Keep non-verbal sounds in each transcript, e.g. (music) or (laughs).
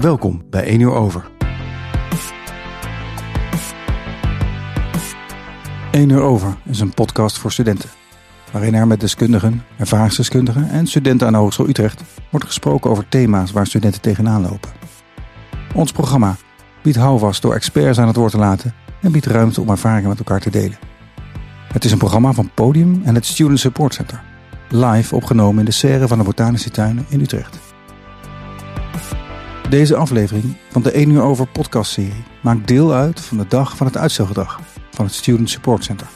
Welkom bij 1 uur over. 1 uur over is een podcast voor studenten. Waarin er met deskundigen, ervaringsdeskundigen en studenten aan de Hogeschool Utrecht wordt gesproken over thema's waar studenten tegenaan lopen. Ons programma biedt houvast door experts aan het woord te laten en biedt ruimte om ervaringen met elkaar te delen. Het is een programma van Podium en het Student Support Center. Live opgenomen in de serre van de Botanische Tuinen in Utrecht. Deze aflevering van de 1 uur over podcastserie maakt deel uit van de dag van het uitstelgedrag van het Student Support Center.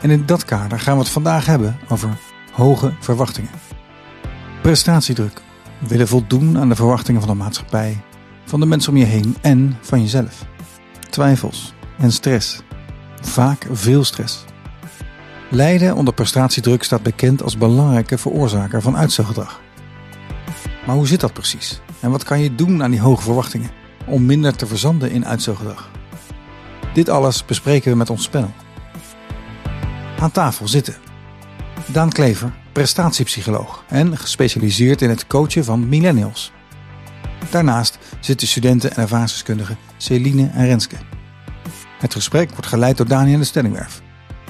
En in dat kader gaan we het vandaag hebben over hoge verwachtingen. Prestatiedruk. Willen voldoen aan de verwachtingen van de maatschappij, van de mensen om je heen en van jezelf. Twijfels en stress. Vaak veel stress. Lijden onder prestatiedruk staat bekend als belangrijke veroorzaker van uitstelgedrag. Maar hoe zit dat precies? En wat kan je doen aan die hoge verwachtingen om minder te verzanden in uitstelgedrag? Dit alles bespreken we met ons panel. Aan tafel zitten Daan Klever, prestatiepsycholoog en gespecialiseerd in het coachen van millennials. Daarnaast zitten studenten en ervaringsdeskundigen Celine en Renske. Het gesprek wordt geleid door Daniel de Stellingwerf.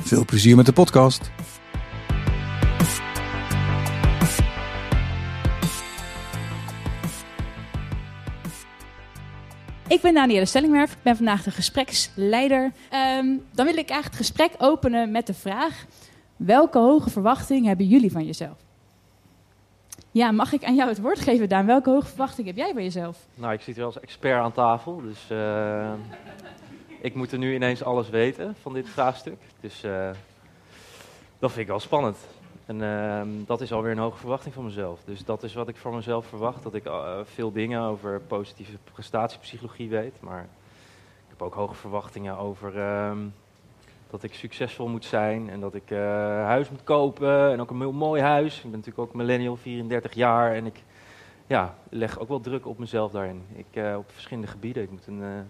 Veel plezier met de podcast. Ik ben Danielle Stellingwerf, ik ben vandaag de gespreksleider. Ehm, dan wil ik eigenlijk het gesprek openen met de vraag: welke hoge verwachting hebben jullie van jezelf? Ja, mag ik aan jou het woord geven, Daan? Welke hoge verwachting heb jij van jezelf? Nou, ik zit hier als expert aan tafel, dus uh, ik moet er nu ineens alles weten van dit vraagstuk. Dus uh, dat vind ik wel spannend. En uh, dat is alweer een hoge verwachting van mezelf. Dus dat is wat ik van mezelf verwacht. Dat ik uh, veel dingen over positieve prestatiepsychologie weet. Maar ik heb ook hoge verwachtingen over uh, dat ik succesvol moet zijn. En dat ik uh, huis moet kopen. En ook een mooi huis. Ik ben natuurlijk ook millennial, 34 jaar. En ik ja, leg ook wel druk op mezelf daarin. Ik, op verschillende gebieden. Ik moet een, een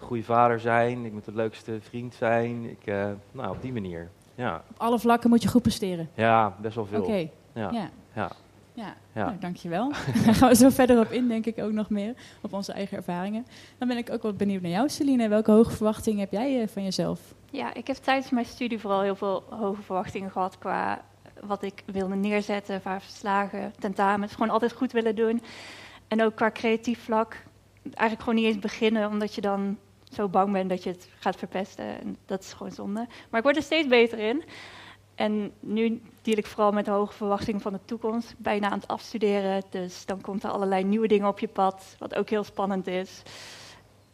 goede vader zijn. Ik moet de leukste vriend zijn. Ik, nou, op die manier. Ja. Op alle vlakken moet je goed presteren. Ja, best wel veel. Oké. Ja. Ja. Ja. Ja. Ja. Nou, dankjewel. (laughs) Daar gaan we zo verder op in, denk ik ook nog meer. Op onze eigen ervaringen. Dan ben ik ook wel benieuwd naar jou, Celine. Welke hoge verwachtingen heb jij eh, van jezelf? Ja, ik heb tijdens mijn studie vooral heel veel hoge verwachtingen gehad qua wat ik wilde neerzetten, qua verslagen, tentamens. Gewoon altijd goed willen doen. En ook qua creatief vlak. Eigenlijk gewoon niet eens beginnen, omdat je dan zo bang ben dat je het gaat verpesten. En dat is gewoon zonde. Maar ik word er steeds beter in. En nu deal ik vooral met hoge verwachtingen van de toekomst. Bijna aan het afstuderen. Dus dan komt er allerlei nieuwe dingen op je pad. Wat ook heel spannend is.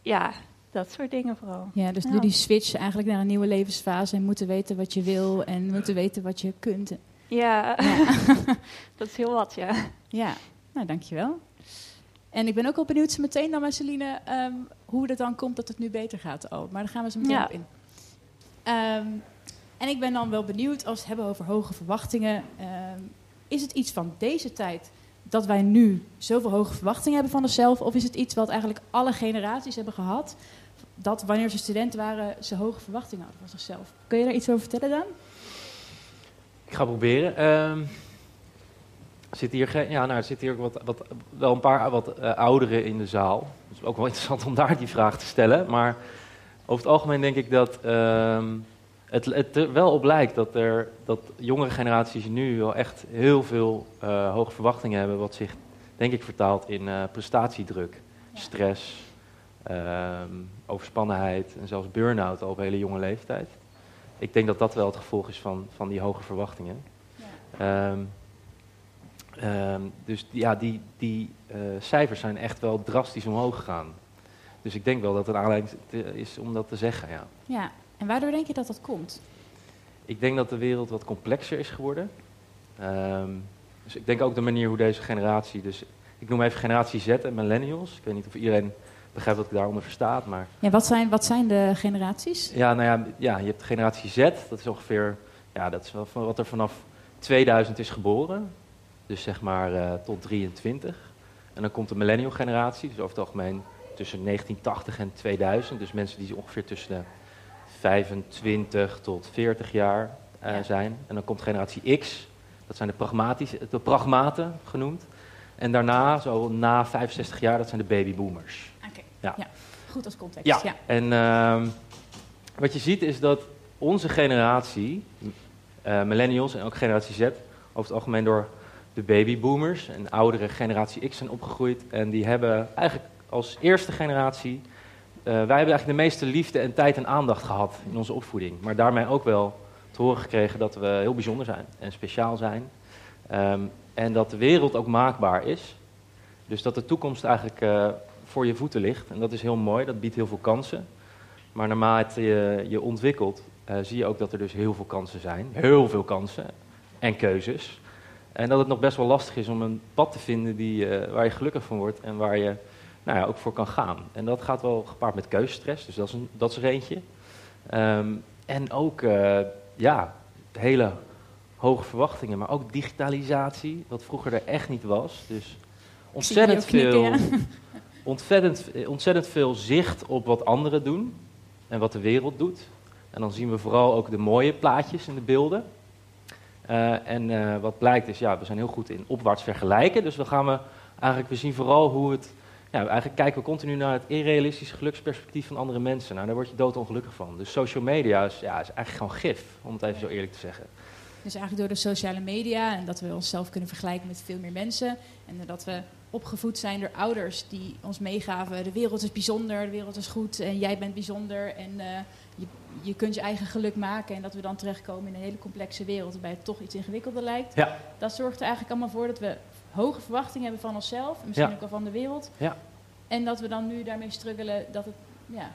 Ja, dat soort dingen vooral. Ja, dus nu die switch eigenlijk naar een nieuwe levensfase. En moeten weten wat je wil. En moeten weten wat je kunt. Ja, ja. (laughs) dat is heel wat, ja. Ja, nou dankjewel. En ik ben ook al benieuwd zo meteen dan met Celine um, hoe het dan komt dat het nu beter gaat. Oh, maar daar gaan we zo meteen ja. op in. Um, en ik ben dan wel benieuwd, als we het hebben over hoge verwachtingen, um, is het iets van deze tijd dat wij nu zoveel hoge verwachtingen hebben van onszelf? Of is het iets wat eigenlijk alle generaties hebben gehad, dat wanneer ze student waren, ze hoge verwachtingen hadden van zichzelf? Kun je daar iets over vertellen dan? Ik ga proberen. Zit hier, ja, nou, er zitten hier wat, wat, wel een paar wat uh, ouderen in de zaal. Het is ook wel (laughs) interessant om daar die vraag te stellen. Maar over het algemeen denk ik dat uh, het, het, er wel op lijkt dat, er, dat jongere generaties nu wel echt heel veel uh, hoge verwachtingen hebben. Wat zich, denk ik, vertaalt in uh, prestatiedruk, ja. stress, ehm, overspannenheid en zelfs burn-out al op hele jonge leeftijd. Ik denk dat dat wel het gevolg is van, van die hoge verwachtingen. Ja. Um, Um, dus ja, die, die uh, cijfers zijn echt wel drastisch omhoog gegaan. Dus ik denk wel dat er een aanleiding is om dat te zeggen, ja. Ja, en waardoor denk je dat dat komt? Ik denk dat de wereld wat complexer is geworden. Um, dus ik denk ook de manier hoe deze generatie, dus ik noem even generatie Z en millennials. Ik weet niet of iedereen begrijpt wat ik daaronder verstaat, maar... Ja, wat zijn, wat zijn de generaties? Ja, nou ja, ja, je hebt generatie Z, dat is ongeveer, ja, dat is wel van wat er vanaf 2000 is geboren. Dus zeg maar uh, tot 23. En dan komt de millennial generatie, dus over het algemeen tussen 1980 en 2000. Dus mensen die ongeveer tussen de 25 tot 40 jaar uh, ja. zijn. En dan komt generatie X, dat zijn de, pragmatische, de pragmaten genoemd. En daarna, zo na 65 jaar, dat zijn de babyboomers. Oké, Ja. ja. Goed als context. Ja, Ja. en ehm, wat je ziet is dat onze generatie, eh, millennials en ook generatie Z, over het algemeen door de babyboomers en oudere generatie X zijn opgegroeid. En die hebben eigenlijk als eerste generatie, eh, wij hebben eigenlijk de meeste liefde en tijd en aandacht gehad in onze opvoeding. Maar daarmee ook wel te horen gekregen dat we heel bijzonder zijn en speciaal zijn. Ehm, en dat de wereld ook maakbaar is. Dus dat de toekomst eigenlijk eh, voor je voeten ligt. En dat is heel mooi, dat biedt heel veel kansen. Maar naarmate je je ontwikkelt, eh, zie je ook dat er dus heel veel kansen zijn. Heel veel kansen en keuzes. En dat het nog best wel lastig is om een pad te vinden die, eh, waar je gelukkig van wordt en waar je nou ja, ook voor kan gaan. En dat gaat wel gepaard met keuzestress, dus dat is, een, dat is er eentje. Ehm, en ook eh, ja, hele hoge verwachtingen, maar ook digitalisatie, wat vroeger er echt niet was. Dus ontzettend veel, knikken, (laughs) ontzettend, ontzettend veel zicht op wat anderen doen en wat de wereld doet. En dan zien we vooral ook de mooie plaatjes in de beelden. Eh, en eh, wat blijkt is, ja, we zijn heel goed in opwaarts vergelijken. Dus we gaan we eigenlijk, we zien vooral hoe het, ja, eigenlijk kijken we continu naar het irrealistische geluksperspectief van andere mensen. Nou, daar word je doodongelukkig van. Dus social media is, ja, is eigenlijk gewoon gif, om het even zo eerlijk te zeggen. Dus eigenlijk door de sociale media en dat we onszelf kunnen vergelijken met veel meer mensen. En dat we opgevoed zijn door ouders die ons meegaven: de wereld is bijzonder, de wereld is goed en jij bent bijzonder. En eh, je, je kunt je eigen geluk maken. En dat we dan terechtkomen in een hele complexe wereld waarbij het toch iets ingewikkelder lijkt. Ja. Dat zorgt er eigenlijk allemaal voor dat we hoge verwachtingen hebben van onszelf en misschien Ja. ook wel van de wereld. Ja. En dat we dan nu daarmee struggelen dat, het, ja,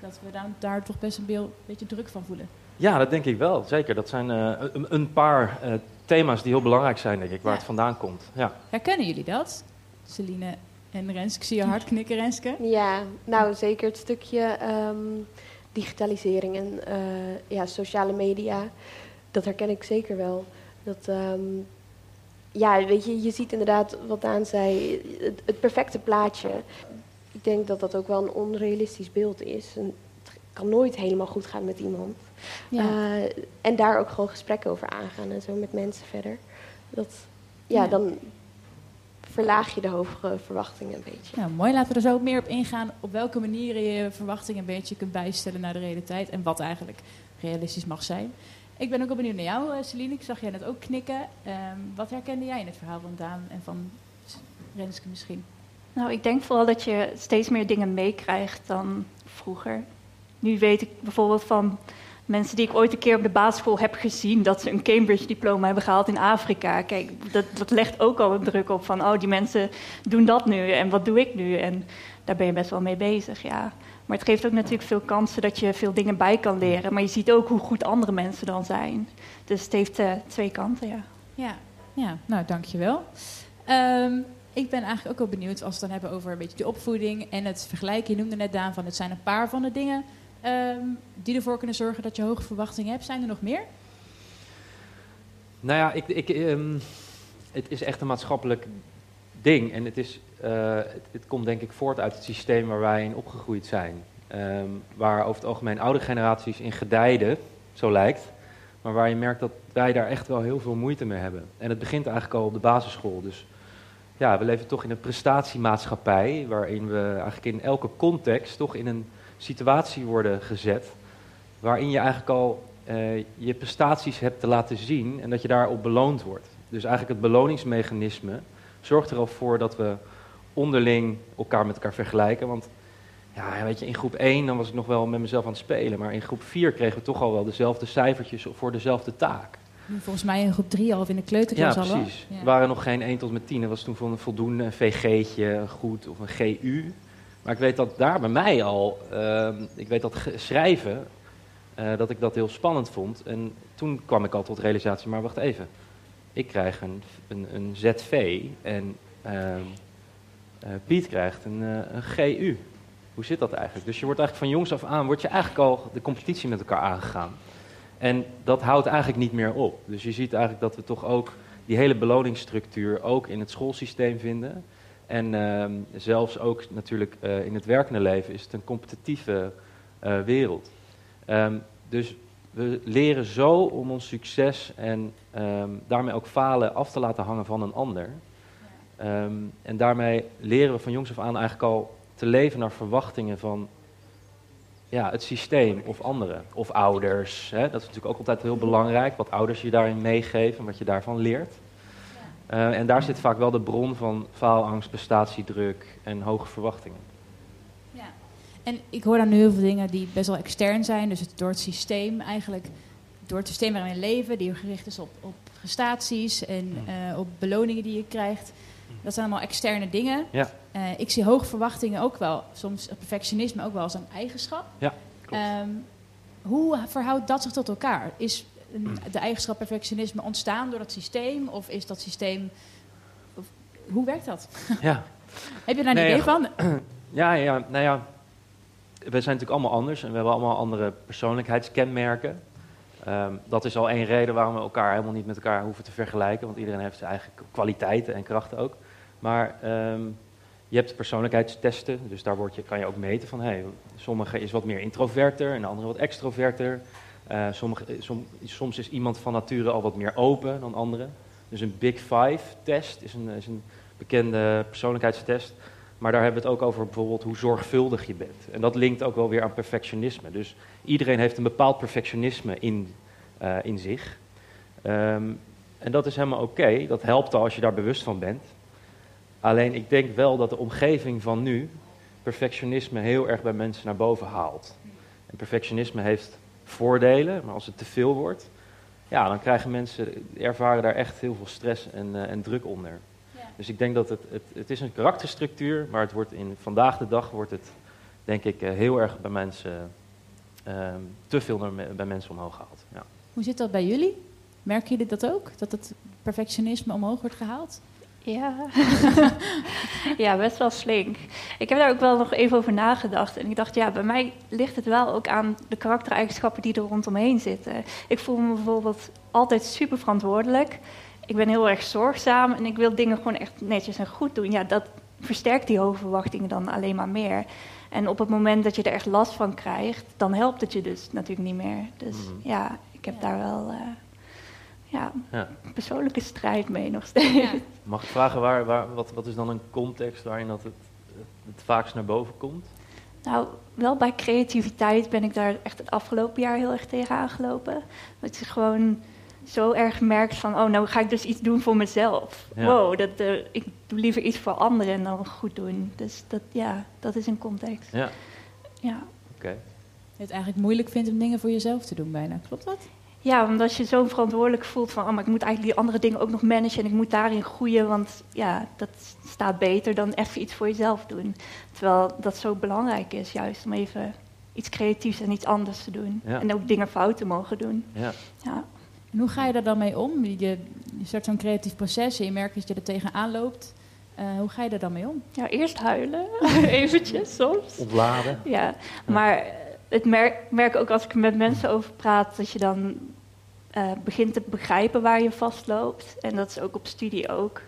dat we dan, daar toch best een beetje druk van voelen. Ja, dat denk ik wel, zeker. Dat zijn eh, een, een paar eh, thema's die heel belangrijk zijn, denk ik, waar Ja. het vandaan komt. Ja. Herkennen jullie dat? Celine en Renske, ik zie je (laughs) hard knikken, Renske. Ja, nou zeker het stukje ehm, digitalisering en eh, ja, sociale media. Dat herken ik zeker wel. Dat, ehm, ja, weet je, je ziet inderdaad wat Daan zei, het, het perfecte plaatje. Ik denk dat dat ook wel een onrealistisch beeld is. En het kan nooit helemaal goed gaan met iemand. Ja. Eh, en daar ook gewoon gesprekken over aangaan en zo met mensen verder. Dat, ja, Ja. dan verlaag je de hoge verwachtingen een beetje. Nou, mooi. Laten we er zo ook meer op ingaan. Op welke manieren je je verwachtingen een beetje kunt bijstellen naar de realiteit. En wat eigenlijk realistisch mag zijn. Ik ben ook wel benieuwd naar jou, eh, Celine. Ik zag jij net ook knikken. Ehm, wat herkende jij in het verhaal van Daan en van Renske misschien? Nou, ik denk vooral dat je steeds meer dingen meekrijgt dan vroeger. Nu weet ik bijvoorbeeld van mensen die ik ooit een keer op de basisschool heb gezien dat ze een Cambridge-diploma hebben gehaald in Afrika. Kijk, dat, dat legt ook al een druk op van, oh, die mensen doen dat nu en wat doe ik nu? En daar ben je best wel mee bezig, ja. Maar het geeft ook natuurlijk veel kansen dat je veel dingen bij kan leren. Maar je ziet ook hoe goed andere mensen dan zijn. Dus het heeft eh, twee kanten, ja. Ja, ja nou dankjewel. Ehm ik ben eigenlijk ook wel benieuwd als we het dan hebben over een beetje de opvoeding en het vergelijken. Je noemde net Daan van het zijn een paar van de dingen ehm, die ervoor kunnen zorgen dat je hoge verwachtingen hebt. Zijn er nog meer? Nou ja, ik, ik, ehm, het is echt een maatschappelijk ding. En het, is, eh, het, komt denk ik voort uit het systeem waar wij in opgegroeid zijn. Ehm, waar over het algemeen oude generaties in gedijden, zo lijkt. Maar waar je merkt dat wij daar echt wel heel veel moeite mee hebben. En het begint eigenlijk al op de basisschool. Dus ja, we leven toch in een prestatiemaatschappij. Waarin we eigenlijk in elke context toch in een situatie worden gezet. Waarin je eigenlijk al eh, je prestaties hebt te laten zien en dat je daarop beloond wordt. Dus eigenlijk het beloningsmechanisme zorgt er al voor dat we onderling elkaar met elkaar vergelijken. Want ja, weet je, in groep 1 dan was ik nog wel met mezelf aan het spelen, maar in groep 4 kregen we toch al wel dezelfde cijfertjes voor dezelfde taak. Volgens mij in groep 3 al of in de Ja, kleuterklas al. hoor. precies. Ja. Er waren nog geen 1 tot met 10. Er was toen een voldoende een VG'tje, een goed of een GU. Maar ik weet dat daar bij mij al, ehm, ik weet dat schrijven, eh, dat ik dat heel spannend vond. En toen kwam ik al tot realisatie, maar wacht even. Ik krijg een, een, een ZV en ehm, eh, Piet krijgt een, eh, een GU. Hoe zit dat eigenlijk? Dus je wordt eigenlijk van jongs af aan, word je eigenlijk al de competitie met elkaar aangegaan. En dat houdt eigenlijk niet meer op. Dus je ziet eigenlijk dat we toch ook die hele beloningsstructuur ook in het schoolsysteem vinden. En ehm, zelfs ook natuurlijk eh, in het werkende leven is het een competitieve eh, wereld. Ehm, dus we leren zo om ons succes en ehm, daarmee ook falen af te laten hangen van een ander. En daarmee leren we van jongs af aan eigenlijk al te leven naar verwachtingen van ja, het systeem of anderen. Of ouders. Hè? Dat is natuurlijk ook altijd heel belangrijk, wat ouders je daarin meegeven en wat je daarvan leert. Uh, en daar zit vaak wel de bron van faalangst, prestatiedruk en hoge verwachtingen. Ja, en ik hoor dan nu heel veel dingen die best wel extern zijn. Dus het, door het systeem eigenlijk, door het systeem waarin we leven, die gericht is op, op prestaties en uh, op beloningen die je krijgt. Dat zijn allemaal externe dingen. Ja. Uh, ik zie hoge verwachtingen ook wel, soms perfectionisme ook wel als een eigenschap. Ja, klopt. Um, hoe verhoudt dat zich tot elkaar? Is de eigenschap perfectionisme ontstaan door dat systeem? Of is dat systeem. Of, hoe werkt dat? Ja. (laughs) Heb je daar een Nee, idee van? (clears throat) Ja, ja, nou ja, we zijn natuurlijk allemaal anders en we hebben allemaal andere persoonlijkheidskenmerken. Ehm, dat is al één reden waarom we elkaar helemaal niet met elkaar hoeven te vergelijken, want iedereen heeft zijn eigen kwaliteiten en krachten ook. Maar ehm, je hebt persoonlijkheidstesten, dus daar word je, kan je ook meten van, hey, sommige is wat meer introverter en de andere wat extroverter. Eh, sommige, som- soms is iemand van nature al wat meer open dan anderen. Dus een Big Five-test is een, is een bekende persoonlijkheidstest. Maar daar hebben we het ook over bijvoorbeeld hoe zorgvuldig je bent. En dat linkt ook wel weer aan perfectionisme. Dus iedereen heeft een bepaald perfectionisme in, eh, in zich. Ehm, en dat is helemaal oké. Dat helpt al als je daar bewust van bent. Alleen ik denk wel dat de omgeving van nu perfectionisme heel erg bij mensen naar boven haalt. En perfectionisme heeft voordelen, maar als het te veel wordt, ja, dan krijgen mensen, ervaren daar echt heel veel stress en, eh, en druk onder. Ja. Dus ik denk dat het, het, het is een karakterstructuur, maar het wordt in vandaag de dag wordt het, denk ik, eh, heel erg bij mensen, ehm, te veel naar bij mensen omhoog gehaald. Ja. Hoe zit dat bij jullie? Merken jullie dat ook? Dat het perfectionisme omhoog wordt gehaald? Ja. (laughs) ja, best wel flink. Ik heb daar ook wel nog even over nagedacht. En ik dacht, ja, bij mij ligt het wel ook aan de karaktereigenschappen die er rondomheen zitten. Ik voel me bijvoorbeeld altijd super verantwoordelijk. Ik ben heel erg zorgzaam en ik wil dingen gewoon echt netjes en goed doen. Ja, dat versterkt die hoge verwachtingen dan alleen maar meer. En op het moment dat je er echt last van krijgt, dan helpt het je dus natuurlijk niet meer. Dus Mhm. ja, ik heb Ja. daar wel eh, ja, Ja. persoonlijke strijd mee nog steeds. Ja. Mag ik vragen, waar, waar, wat, wat is dan een context waarin dat het, het vaakst naar boven komt? Nou, wel bij creativiteit ben ik daar echt het afgelopen jaar heel erg tegen aangelopen. Dat je gewoon zo erg merkt van, oh, nou ga ik dus iets doen voor mezelf. Ja. Wow, dat, eh, ik doe liever iets voor anderen en dan goed doen. Dus dat, ja, dat is een context. Ja, Ja. oké. Je het eigenlijk moeilijk vindt om dingen voor jezelf te doen bijna. Klopt dat? Ja, omdat je zo verantwoordelijk voelt van, oh, maar ik moet eigenlijk die andere dingen ook nog managen en ik moet daarin groeien, want ja, dat staat beter dan even iets voor jezelf doen. Terwijl dat zo belangrijk is, juist om even iets creatiefs en iets anders te doen. Ja. En ook dingen fout te mogen doen. Ja. Ja. En hoe ga je daar dan mee om? Je, je start zo'n creatief proces en je merkt dat je er tegenaan loopt. Eh, hoe ga je daar dan mee om? Ja, eerst huilen, (laughs) eventjes soms. Ontladen. Ja, maar het merk, merk ook als ik er met mensen over praat, dat je dan eh, begint te begrijpen waar je vastloopt. En dat is ook op studie ook.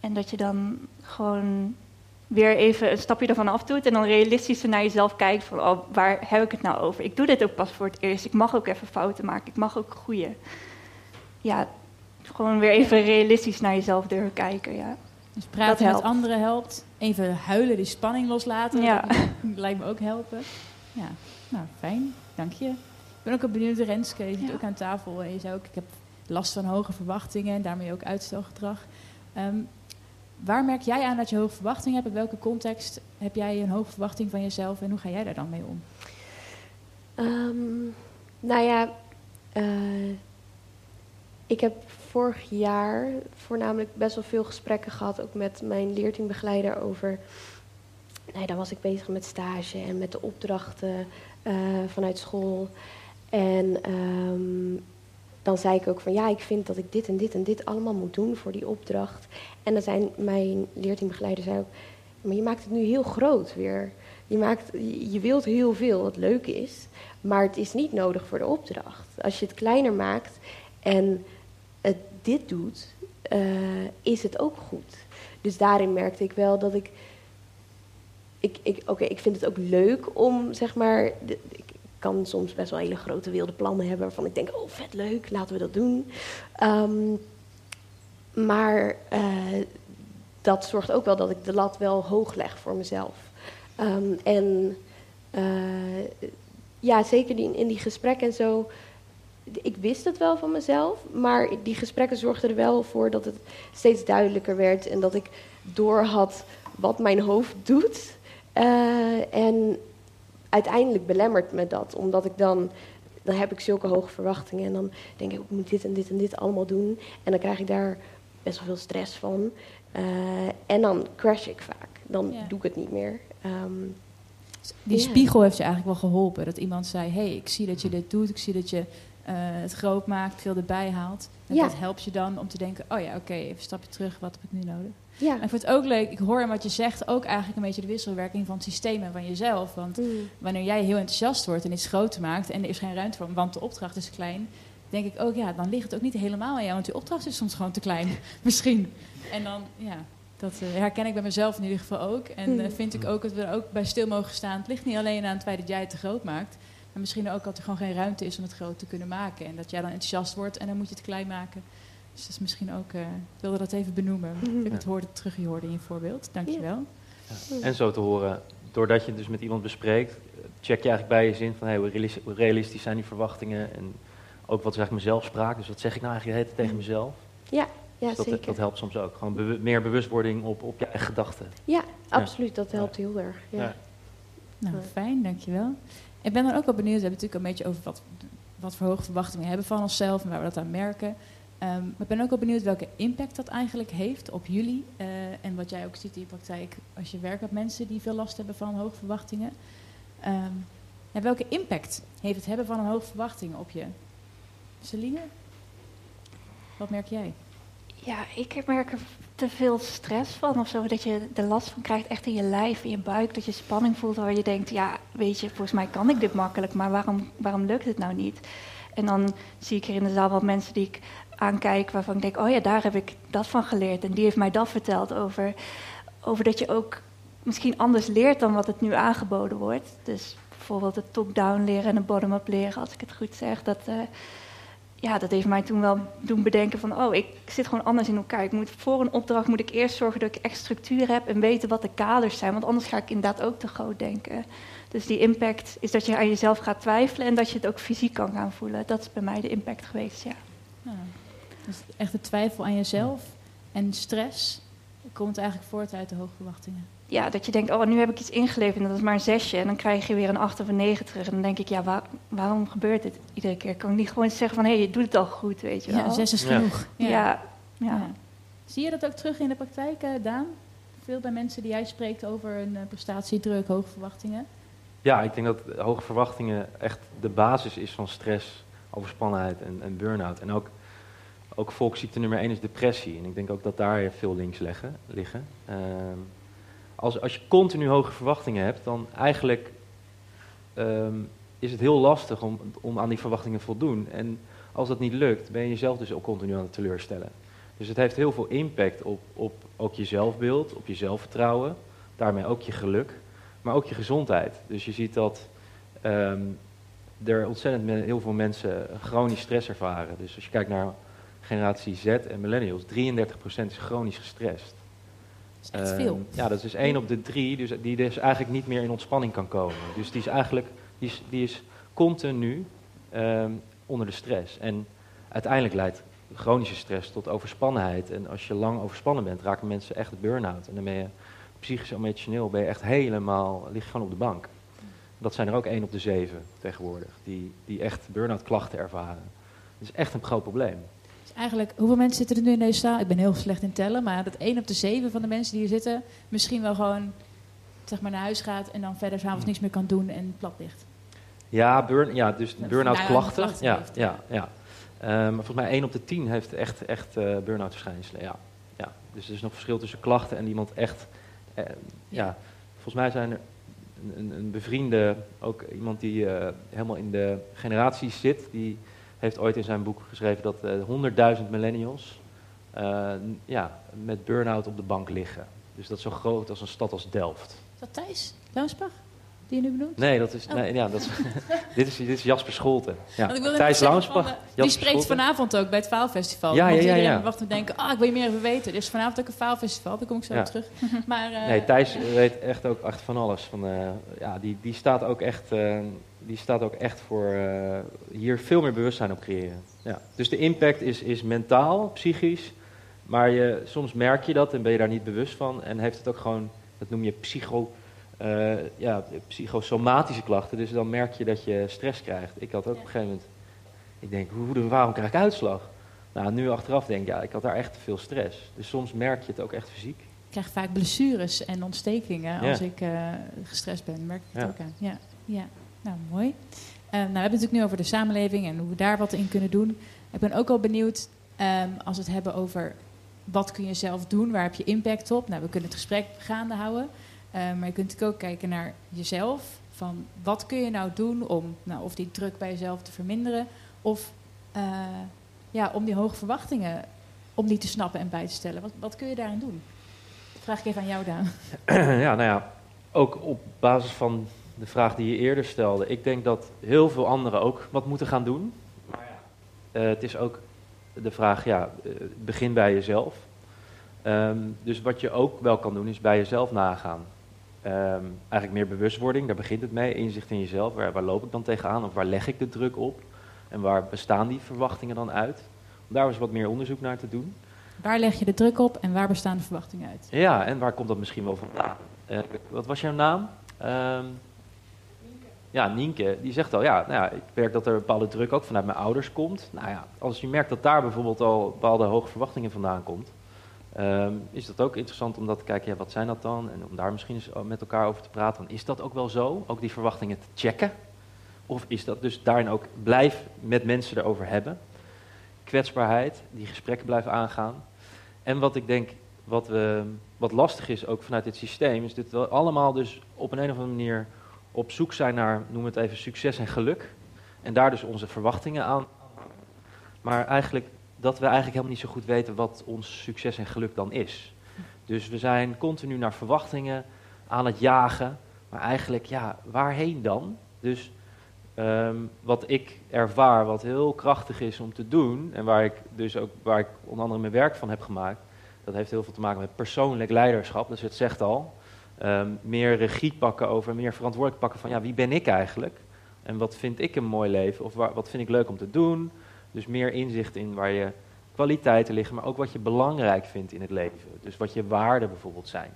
En dat je dan gewoon weer even een stapje ervan af doet en dan realistischer naar jezelf kijkt van, oh, waar heb ik het nou over? Ik doe dit ook pas voor het eerst. Ik mag ook even fouten maken. Ik mag ook groeien. Ja, gewoon weer even realistisch naar jezelf durven kijken, ja. Dus praten met anderen helpt. Even huilen, die spanning loslaten. Ja. Dat lijkt me ook helpen. Ja, nou fijn. Dank je. Ik ben ook wel benieuwd, Renske, je zit Ja. ook aan tafel. En je zei ook, ik heb last van hoge verwachtingen en daarmee ook uitstelgedrag. Ehm, waar merk jij aan dat je hoge verwachtingen hebt? In welke context heb jij een hoge verwachting van jezelf en hoe ga jij daar dan mee om? Ehm, nou ja, eh, ik heb vorig jaar voornamelijk best wel veel gesprekken gehad, ook met mijn leerteambegeleider over. Nee, dan was ik bezig met stage en met de opdrachten eh, vanuit school. En ehm, dan zei ik ook van ja, ik vind dat ik dit en dit en dit allemaal moet doen voor die opdracht. En dan zijn mijn leerteambegeleider zei ook, maar je maakt het nu heel groot weer. Je, maakt, je wilt heel veel, wat leuk is, maar het is niet nodig voor de opdracht. Als je het kleiner maakt en het dit doet, eh, is het ook goed. Dus daarin merkte ik wel dat ik. Ik, ik Oké, ik vind het ook leuk om zeg maar. ik kan soms best wel hele grote wilde plannen hebben waarvan ik denk: oh, vet leuk, laten we dat doen. Ehm, maar eh, dat zorgt ook wel dat ik de lat wel hoog leg voor mezelf. Ehm, en eh, ja, zeker die, in die gesprekken en zo. Ik wist het wel van mezelf, maar die gesprekken zorgden er wel voor dat het steeds duidelijker werd en dat ik doorhad wat mijn hoofd doet. Eh, en uiteindelijk belemmert me dat, omdat ik dan, dan heb ik zulke hoge verwachtingen en dan denk ik, ik moet dit en dit en dit allemaal doen. En dan krijg ik daar best wel veel stress van. Uh, en dan crash ik vaak. Dan Ja. doe ik het niet meer. Ehm, Die spiegel heeft je eigenlijk wel geholpen. Dat iemand zei, hey, ik zie dat je dit doet. Ik zie dat je eh, het groot maakt, veel erbij haalt. En Ja. dat helpt je dan om te denken, oh ja, oké, even een stapje terug. Wat heb ik nu nodig? Ja. En ik vind het ook leuk, ik hoor in wat je zegt ook eigenlijk een beetje de wisselwerking van het systeem en van jezelf. Want Mm. wanneer jij heel enthousiast wordt en iets groter maakt en er is geen ruimte voor, want de opdracht is klein, denk ik ook, ja, dan ligt het ook niet helemaal aan jou, want die opdracht is soms gewoon te klein, (laughs) misschien. En dan, ja, dat eh, herken ik bij mezelf in ieder geval ook. En eh, Hmm. vind ik ook dat we er ook bij stil mogen staan. Het ligt niet alleen aan het feit dat jij het te groot maakt, maar misschien ook dat er gewoon geen ruimte is om het groot te kunnen maken. En dat jij dan enthousiast wordt en dan moet je het klein maken. Dus dat is misschien ook, eh, ik wilde dat even benoemen. Ik het hoorde terug, je hoorde in je voorbeeld. Dankjewel. En zo te horen, doordat je het dus met iemand bespreekt, eh, check je eigenlijk bij je zin van hey, hoe realis- hoe realistisch zijn die verwachtingen en ook wat is eigenlijk mijn zelfspraak. Dus wat zeg ik nou eigenlijk tegen mezelf? Ja, Dus dat, zeker. dat helpt soms ook. Gewoon meer bewustwording op, op je eigen gedachten. Ja, absoluut. Dat helpt heel erg. Ja. Ja. Nou, Ja. fijn, dankjewel. Ik ben dan ook wel benieuwd, we hebben het natuurlijk een beetje over wat, wat voor hoge verwachtingen we hebben van onszelf en waar we dat aan merken. Ehm, ik ben ook wel benieuwd welke impact dat eigenlijk heeft op jullie. eh, en wat jij ook ziet in je praktijk als je werkt met mensen die veel last hebben van hoge verwachtingen. Ehm, en welke impact heeft het hebben van een hoge verwachting op je? Celine? Wat merk jij? Ja, ik merk er te veel stress van of zo. Dat je de last van krijgt echt in je lijf, in je buik. Dat je spanning voelt waar je denkt, ja, weet je, volgens mij kan ik dit makkelijk. Maar waarom, waarom lukt het nou niet? En dan zie ik hier in de zaal wat mensen die ik aankijk waarvan ik denk, oh ja, daar heb ik dat van geleerd. En die heeft mij dat verteld over, over dat je ook misschien anders leert dan wat het nu aangeboden wordt. Dus bijvoorbeeld het top-down leren en het bottom-up leren, als ik het goed zeg. Dat, eh, ja, dat heeft mij toen wel doen bedenken van, oh, ik zit gewoon anders in elkaar. Ik moet, voor een opdracht moet ik eerst zorgen dat ik echt structuur heb en weten wat de kaders zijn. Want anders ga ik inderdaad ook te groot denken. Dus die impact is dat je aan jezelf gaat twijfelen en dat je het ook fysiek kan gaan voelen. Dat is bij mij de impact geweest, ja. Nou, dus echt de twijfel aan jezelf en stress komt eigenlijk voort uit de hoge verwachtingen. Ja, dat je denkt, oh, nu heb ik iets ingeleverd en dat is maar een zesje. En dan krijg je weer een acht of een negen terug. En dan denk ik, ja, waar- waarom gebeurt dit iedere keer? Kan ik niet gewoon zeggen van, hé, hey, je doet het al goed, weet je wel? Ja, zes is genoeg. Ja, ja. Ja. Zie je dat ook terug in de praktijk, eh, Daan? Veel bij mensen die jij spreekt over een eh, prestatiedruk, hoge verwachtingen. Ja, ik denk dat hoge verwachtingen echt de basis is van stress, overspannenheid en, en burn-out. En ook, ook volksziekte nummer één is depressie. En ik denk ook dat daar veel links leggen, liggen. Ehm, als, als je continu hoge verwachtingen hebt, dan eigenlijk ehm, is het heel lastig om, om aan die verwachtingen te voldoen. En als dat niet lukt, ben je jezelf dus ook continu aan het teleurstellen. Dus het heeft heel veel impact op, op ook je zelfbeeld, op je zelfvertrouwen, daarmee ook je geluk maar ook je gezondheid. Dus je ziet dat ehm, er ontzettend heel veel mensen chronisch stress ervaren. Dus als je kijkt naar generatie Z en millennials, 33% is chronisch gestrest. Dat is echt veel. Ja, dat is 1 op de 3, dus die dus eigenlijk niet meer in ontspanning kan komen. Dus die is eigenlijk die is, die is continu ehm, onder de stress. En uiteindelijk leidt chronische stress tot overspannenheid. En als je lang overspannen bent, raken mensen echt burn-out. En dan ben je psychisch en emotioneel ben je echt helemaal, lig je gewoon op de bank. Dat zijn er ook 1 op de 7 tegenwoordig, die, die echt burn-out klachten ervaren. Dat is echt een groot probleem. Dus eigenlijk, hoeveel mensen zitten er nu in deze zaal? Ik ben heel slecht in tellen, maar dat 1 op de 7 van de mensen die hier zitten... misschien wel gewoon zeg maar, naar huis gaat en dan verder s'avonds niks meer kan doen en plat ligt. Ja, burn, ja dus burn-out nou, klachten. klachten ja, ja, ja. Eh, maar volgens mij 1 op de 10 heeft echt, echt eh burn-out verschijnselen. Ja. Ja. Dus er is nog verschil tussen klachten en iemand echt. eh, ja. volgens mij zijn er een, een, een bevriende, ook iemand die eh, helemaal in de generaties zit, die heeft ooit in zijn boek geschreven dat eh 100.000 millennials eh, ja, met burn-out op de bank liggen. Dus dat is zo groot als een stad als Delft. Is dat Thijs? Launsbach? die je nu benoemt? Nee, dat is, Oh. nee, ja, dat is, (laughs) dit, is, dit is Jasper Scholten. Ja. Thijs Launsbach. van, eh, Die spreekt Scholten. vanavond ook bij het Faalfestival. Ja, Want ja, ja, iedereen ja. wacht te denken, ah, ik wil je meer even weten. Er is vanavond ook een Faalfestival, daar kom ik zo Ja. op terug. (laughs) Maar, Nee, Thijs weet echt ook echt van alles. Van, ja, die, die, staat ook echt, die staat ook echt voor eh, hier veel meer bewustzijn op creëren. Ja. Dus de impact is, is mentaal, psychisch. Maar je, soms merk je dat en ben je daar niet bewust van. En heeft het ook gewoon, dat noem je psycho, eh, ja, psychosomatische klachten. Dus dan merk je dat je stress krijgt. Ik had ook op een gegeven moment, ik denk, hoe, waarom krijg ik uitslag? Nou, nu achteraf denk ik, ja, ik had daar echt te veel stress. Dus soms merk je het ook echt fysiek. Ik krijg vaak blessures en ontstekingen Ja. als ik eh, gestrest ben. Merk ik het Ja. ook aan. Ja, ja. Nou mooi. Eh, nou, we hebben het natuurlijk nu over de samenleving en hoe we daar wat in kunnen doen. Ik ben ook al benieuwd ehm, als we het hebben over wat kun je zelf doen, waar heb je impact op. Nou, we kunnen het gesprek gaande houden, Eh, maar je kunt natuurlijk ook kijken naar jezelf. Van wat kun je nou doen om nou, of die druk bij jezelf te verminderen, of eh, ja, om die hoge verwachtingen om die te snappen en bij te stellen. Wat, wat kun je daarin doen? Dat vraag ik even aan jou, Daan. (clears throat) ja, nou ja, ook op basis van de vraag die je eerder stelde. Ik denk dat heel veel anderen ook wat moeten gaan doen. Maar ja, eh, het is ook de vraag, ja, eh, begin bij jezelf. Ehm, dus wat je ook wel kan doen, is bij jezelf nagaan. Ehm, eigenlijk meer bewustwording, daar begint het mee. Inzicht in jezelf, waar, waar loop ik dan tegenaan of waar leg ik de druk op? En waar bestaan die verwachtingen dan uit? Om daar eens wat meer onderzoek naar te doen. Waar leg je de druk op en waar bestaan de verwachtingen uit? Ja, en waar komt dat misschien wel vandaan? Eh, wat was jouw naam? Ehm, ja, Nienke, die zegt al, ja, nou ja, ik merk dat er bepaalde druk ook vanuit mijn ouders komt. Nou ja, als je merkt dat daar bijvoorbeeld al bepaalde hoge verwachtingen vandaan komt, ehm, is dat ook interessant om dat te kijken, ja, wat zijn dat dan? En om daar misschien eens met elkaar over te praten. Is dat ook wel zo? Ook die verwachtingen te checken? Of is dat dus daarin ook blijf met mensen erover hebben? Kwetsbaarheid, die gesprekken blijven aangaan. En wat ik denk, wat, we, wat lastig is ook vanuit dit systeem, is we allemaal dus op een, een of andere manier op zoek zijn naar, noem het even, succes en geluk. En daar dus onze verwachtingen aan. Maar eigenlijk dat we eigenlijk helemaal niet zo goed weten wat ons succes en geluk dan is. Dus we zijn continu naar verwachtingen aan het jagen. Maar eigenlijk, ja, waarheen dan? Dus ehm, wat ik ervaar, wat heel krachtig is om te doen, en waar ik dus ook waar ik onder andere mijn werk van heb gemaakt, dat heeft heel veel te maken met persoonlijk leiderschap. Dus het zegt al. Ehm, meer regie pakken over, meer verantwoordelijk pakken van ja, wie ben ik eigenlijk? En wat vind ik een mooi leven? Of waar, wat vind ik leuk om te doen? Dus meer inzicht in waar je kwaliteiten liggen, maar ook wat je belangrijk vindt in het leven. Dus wat je waarden bijvoorbeeld zijn.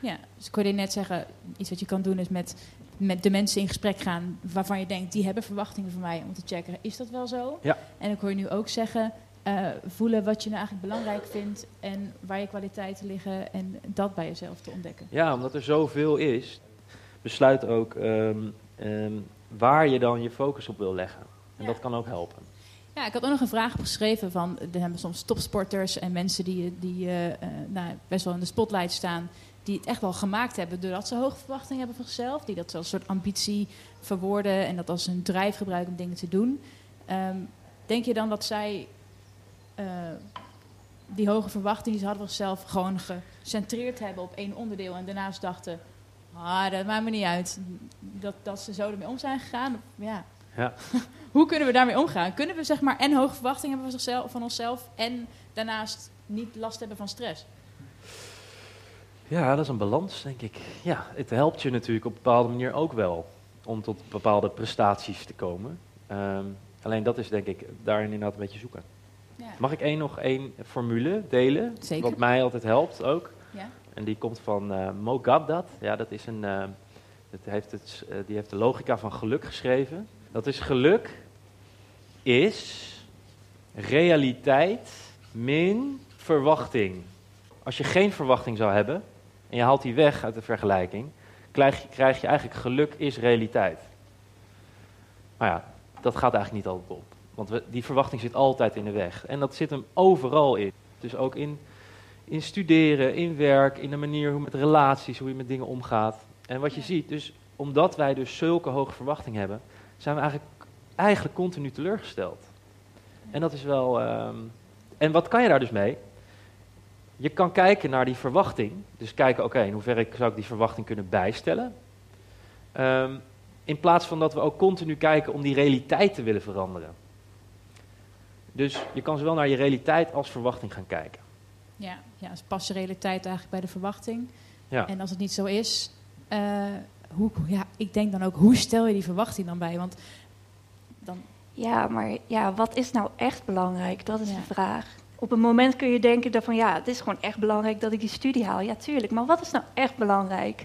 Ja, dus ik hoorde je net zeggen, iets wat je kan doen is met, met de mensen in gesprek gaan waarvan je denkt, die hebben verwachtingen van mij om te checken, is dat wel zo? Ja. En ik hoor je nu ook zeggen, eh, voelen wat je nou eigenlijk belangrijk vindt en waar je kwaliteiten liggen en dat bij jezelf te ontdekken. Ja, omdat er zoveel is, besluit ook ehm, ehm, waar je dan je focus op wil leggen. En Ja. dat kan ook helpen. Ja, ik had ook nog een vraag opgeschreven van, er hebben soms topsporters en mensen die, die eh, eh, nou, best wel in de spotlight staan, die het echt wel gemaakt hebben doordat ze hoge verwachtingen hebben van zichzelf, die dat als een soort ambitie verwoorden en dat als een drijf gebruiken om dingen te doen. Ehm, denk je dan dat zij eh, die hoge verwachtingen die ze hadden van zichzelf gewoon gecentreerd hebben op één onderdeel en daarnaast dachten, ah, dat maakt me niet uit, dat, dat ze zo ermee om zijn gegaan? Ja. Ja. (laughs) Hoe kunnen we daarmee omgaan? Kunnen we zeg maar en hoge verwachtingen hebben van, zichzelf, van onszelf en daarnaast niet last hebben van stress? Ja, dat is een balans, denk ik. Ja, het helpt je natuurlijk op een bepaalde manier ook wel om tot bepaalde prestaties te komen. Ehm, alleen dat is denk ik daarin inderdaad een beetje zoeken. Mag ik één nog één formule delen? Zeker. Wat mij altijd helpt ook. Ja? En die komt van eh Mo Gabdat. Ja, dat is een, eh, dat heeft het, eh, die heeft de logica van geluk geschreven. Dat is geluk is realiteit min verwachting. Als je geen verwachting zou hebben en je haalt die weg uit de vergelijking, krijg je, krijg je eigenlijk geluk is realiteit. Maar ja, dat gaat eigenlijk niet altijd op. Want we, die verwachting zit altijd in de weg. En dat zit hem overal in. Dus ook in, in studeren, in werk, in de manier hoe met relaties, hoe je met dingen omgaat. En wat je ziet, dus omdat wij dus zulke hoge verwachtingen hebben, zijn we eigenlijk, eigenlijk continu teleurgesteld. En dat is wel. ehm, en wat kan je daar dus mee? Je kan kijken naar die verwachting. Dus kijken, oké, in hoeverre zou ik die verwachting kunnen bijstellen? Ehm, in plaats van dat we ook continu kijken om die realiteit te willen veranderen. Dus je kan zowel naar je realiteit als verwachting gaan kijken. Ja, ja dus past je realiteit eigenlijk bij de verwachting? Ja. En als het niet zo is, eh, hoe, ja, ik denk dan ook, hoe stel je die verwachting dan bij? Want dan, Ja, maar ja, wat is nou echt belangrijk? Dat is Ja. de vraag. Op een moment kun je denken dat van ja, het is gewoon echt belangrijk dat ik die studie haal. Ja, tuurlijk. Maar wat is nou echt belangrijk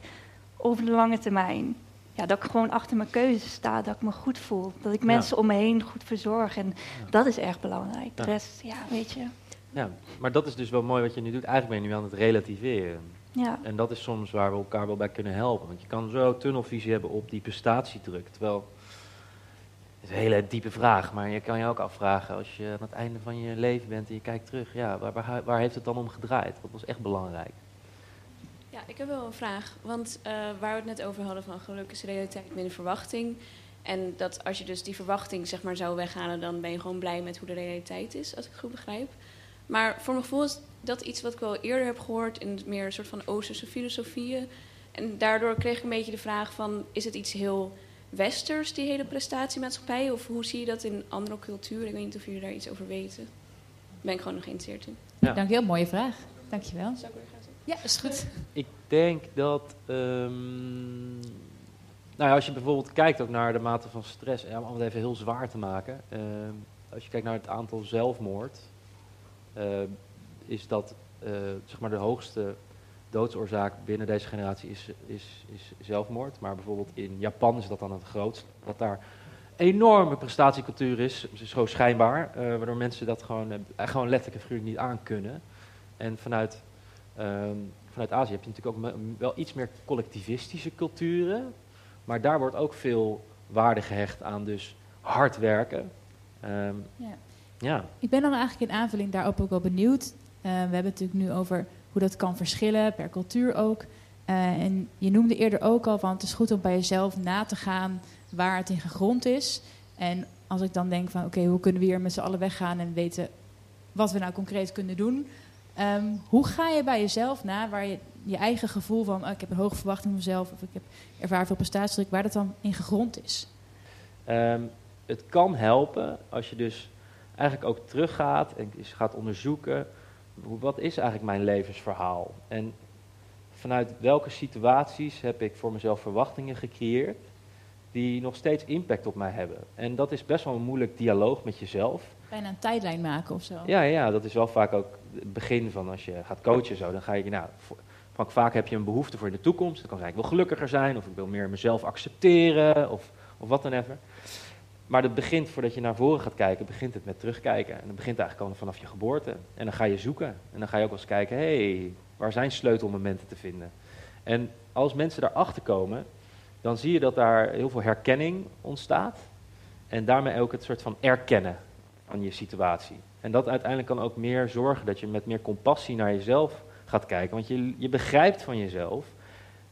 over de lange termijn? Ja, dat ik gewoon achter mijn keuze sta, dat ik me goed voel. Dat ik Ja. mensen om me heen goed verzorg. En dat is echt belangrijk. De rest, ja, weet je. Ja, maar dat is dus wel mooi wat je nu doet. Eigenlijk ben je nu aan het relativeren. Ja, En dat is soms waar we elkaar wel bij kunnen helpen. Want je kan zo tunnelvisie hebben op die prestatiedruk. Terwijl, het is een hele diepe vraag, maar je kan je ook afvragen als je aan het einde van je leven bent en je kijkt terug. Ja, waar, waar, waar heeft het dan om gedraaid? Wat was echt belangrijk? Ik heb wel een vraag. Want eh, waar we het net over hadden van geluk is realiteit minder verwachting. En dat als je dus die verwachting zeg maar zou weghalen, dan ben je gewoon blij met hoe de realiteit is, als ik het goed begrijp. Maar voor mijn gevoel is dat iets wat ik wel eerder heb gehoord in meer een soort van Oosterse filosofieën. En daardoor kreeg ik een beetje de vraag van, is het iets heel westers, die hele prestatiemaatschappij? Of hoe zie je dat in andere culturen? Ik weet niet of jullie daar iets over weten. Daar ben ik gewoon nog geïnteresseerd in. Ja. dank je wel, mooie vraag. Dank Ja, is goed. Ik denk dat. ehm, nou ja, als je bijvoorbeeld kijkt ook naar de mate van stress, ja, om het even heel zwaar te maken. ehm, als je kijkt naar het aantal zelfmoord, eh, is dat eh, zeg maar de hoogste doodsoorzaak binnen deze generatie is, is, is zelfmoord. Maar bijvoorbeeld in Japan is dat dan het grootst. Dat daar enorme prestatiecultuur is, zo schijnbaar, eh, waardoor mensen dat gewoon, gewoon letterlijk en figuurlijk niet aankunnen. En vanuit Ehm, vanuit Azië heb je natuurlijk ook wel iets meer collectivistische culturen. Maar daar wordt ook veel waarde gehecht aan dus hard werken. Ehm, Ja. ja, Ik ben dan eigenlijk in aanvulling daarop ook wel benieuwd. Eh, we hebben het natuurlijk nu over hoe dat kan verschillen, per cultuur ook. Eh, en je noemde eerder ook al van het is goed om bij jezelf na te gaan waar het in gegrond is. En als ik dan denk van oké, hoe kunnen we hier met z'n allen weggaan en weten wat we nou concreet kunnen doen. Ehm, hoe ga je bij jezelf na waar je je eigen gevoel van oh, ik heb een hoge verwachting van mezelf of ik heb ervaar veel prestatiedruk, waar dat dan in gegrond is? Ehm, het kan helpen als je dus eigenlijk ook teruggaat en gaat onderzoeken. Wat is eigenlijk mijn levensverhaal? En vanuit welke situaties heb ik voor mezelf verwachtingen gecreëerd die nog steeds impact op mij hebben? En dat is best wel een moeilijk dialoog met jezelf. Bijna een tijdlijn maken of zo. Ja, ja, dat is wel vaak ook het begin van als je gaat coachen zo. Dan ga je, nou, vaak heb je een behoefte voor in de toekomst. Dan kan zijn, ik wil gelukkiger zijn of ik wil meer mezelf accepteren of, of wat dan even. Maar het begint, voordat je naar voren gaat kijken, begint het met terugkijken. En dat begint eigenlijk al vanaf je geboorte. En dan ga je zoeken. En dan ga je ook wel eens kijken, hé, hey, waar zijn sleutelmomenten te vinden? En als mensen daarachter komen, dan zie je dat daar heel veel herkenning ontstaat. En daarmee ook het soort van erkennen van je situatie. En dat uiteindelijk kan ook meer zorgen dat je met meer compassie naar jezelf gaat kijken. Want je, je begrijpt van jezelf,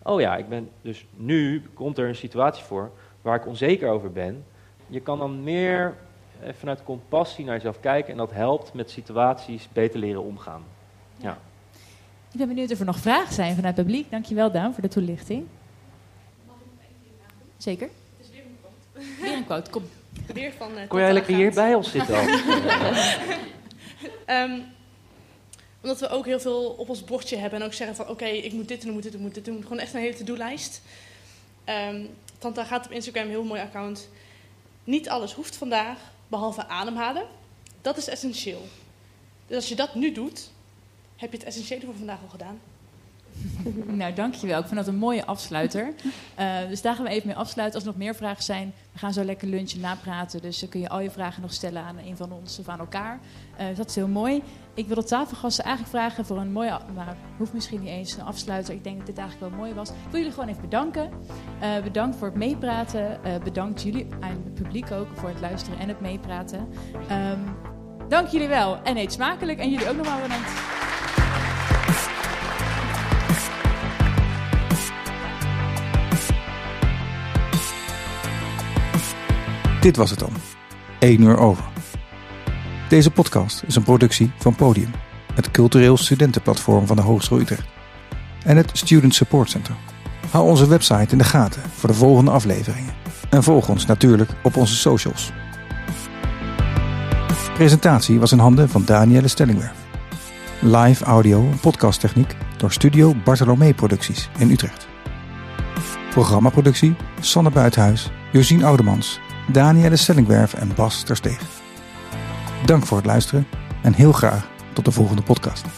oh ja, ik ben dus nu komt er een situatie voor waar ik onzeker over ben. Je kan dan meer eh, vanuit compassie naar jezelf kijken en dat helpt met situaties beter leren omgaan. Ja. Ik ben benieuwd of er nog vragen zijn vanuit het publiek. Dankjewel Daan voor de toelichting. Zeker. Weer een quote, kom. Weer van, eh, Kon jij lekker hier bij ons zitten? Al? (laughs) Ehm, omdat we ook heel veel op ons bordje hebben en ook zeggen van oké, ik moet dit doen, ik moet dit doen, ik moet dit doen. Gewoon echt een hele to-do-lijst. Ehm Tanta gaat op Instagram, een heel mooi account. Niet alles hoeft vandaag, behalve ademhalen. Dat is essentieel. Dus als je dat nu doet, heb je het essentiële voor vandaag al gedaan. (laughs) Nou, dankjewel. Ik vind dat een mooie afsluiter. Eh, dus daar gaan we even mee afsluiten. Als er nog meer vragen zijn, we gaan zo lekker lunchen napraten. Dus dan kun je al je vragen nog stellen aan een van ons of aan elkaar. Eh, dat is heel mooi. Ik wil de tafelgasten eigenlijk vragen voor een mooie, maar hoeft misschien niet eens een afsluiter. Ik denk dat dit eigenlijk wel mooi was. Ik wil jullie gewoon even bedanken. Eh, bedankt voor het meepraten. Bedankt jullie aan het publiek ook voor het luisteren en het meepraten. Ehm, dank jullie wel en eet smakelijk. En jullie ook nogmaals bedankt. Dit was het dan. 1 uur over. Deze podcast is een productie van Podium, het cultureel studentenplatform van de Hogeschool Utrecht en het Student Support Center. Hou onze website in de gaten voor de volgende afleveringen. En volg ons natuurlijk op onze socials. Presentatie was in handen van Danielle Stellingwerf. Live audio en podcasttechniek door Studio Bartolomee Producties in Utrecht. Programmaproductie Sanne Buithuis, Josien Oudemans, Danielle Stellingwerf en Bas Tersteeg. Dank voor het luisteren en heel graag tot de volgende podcast.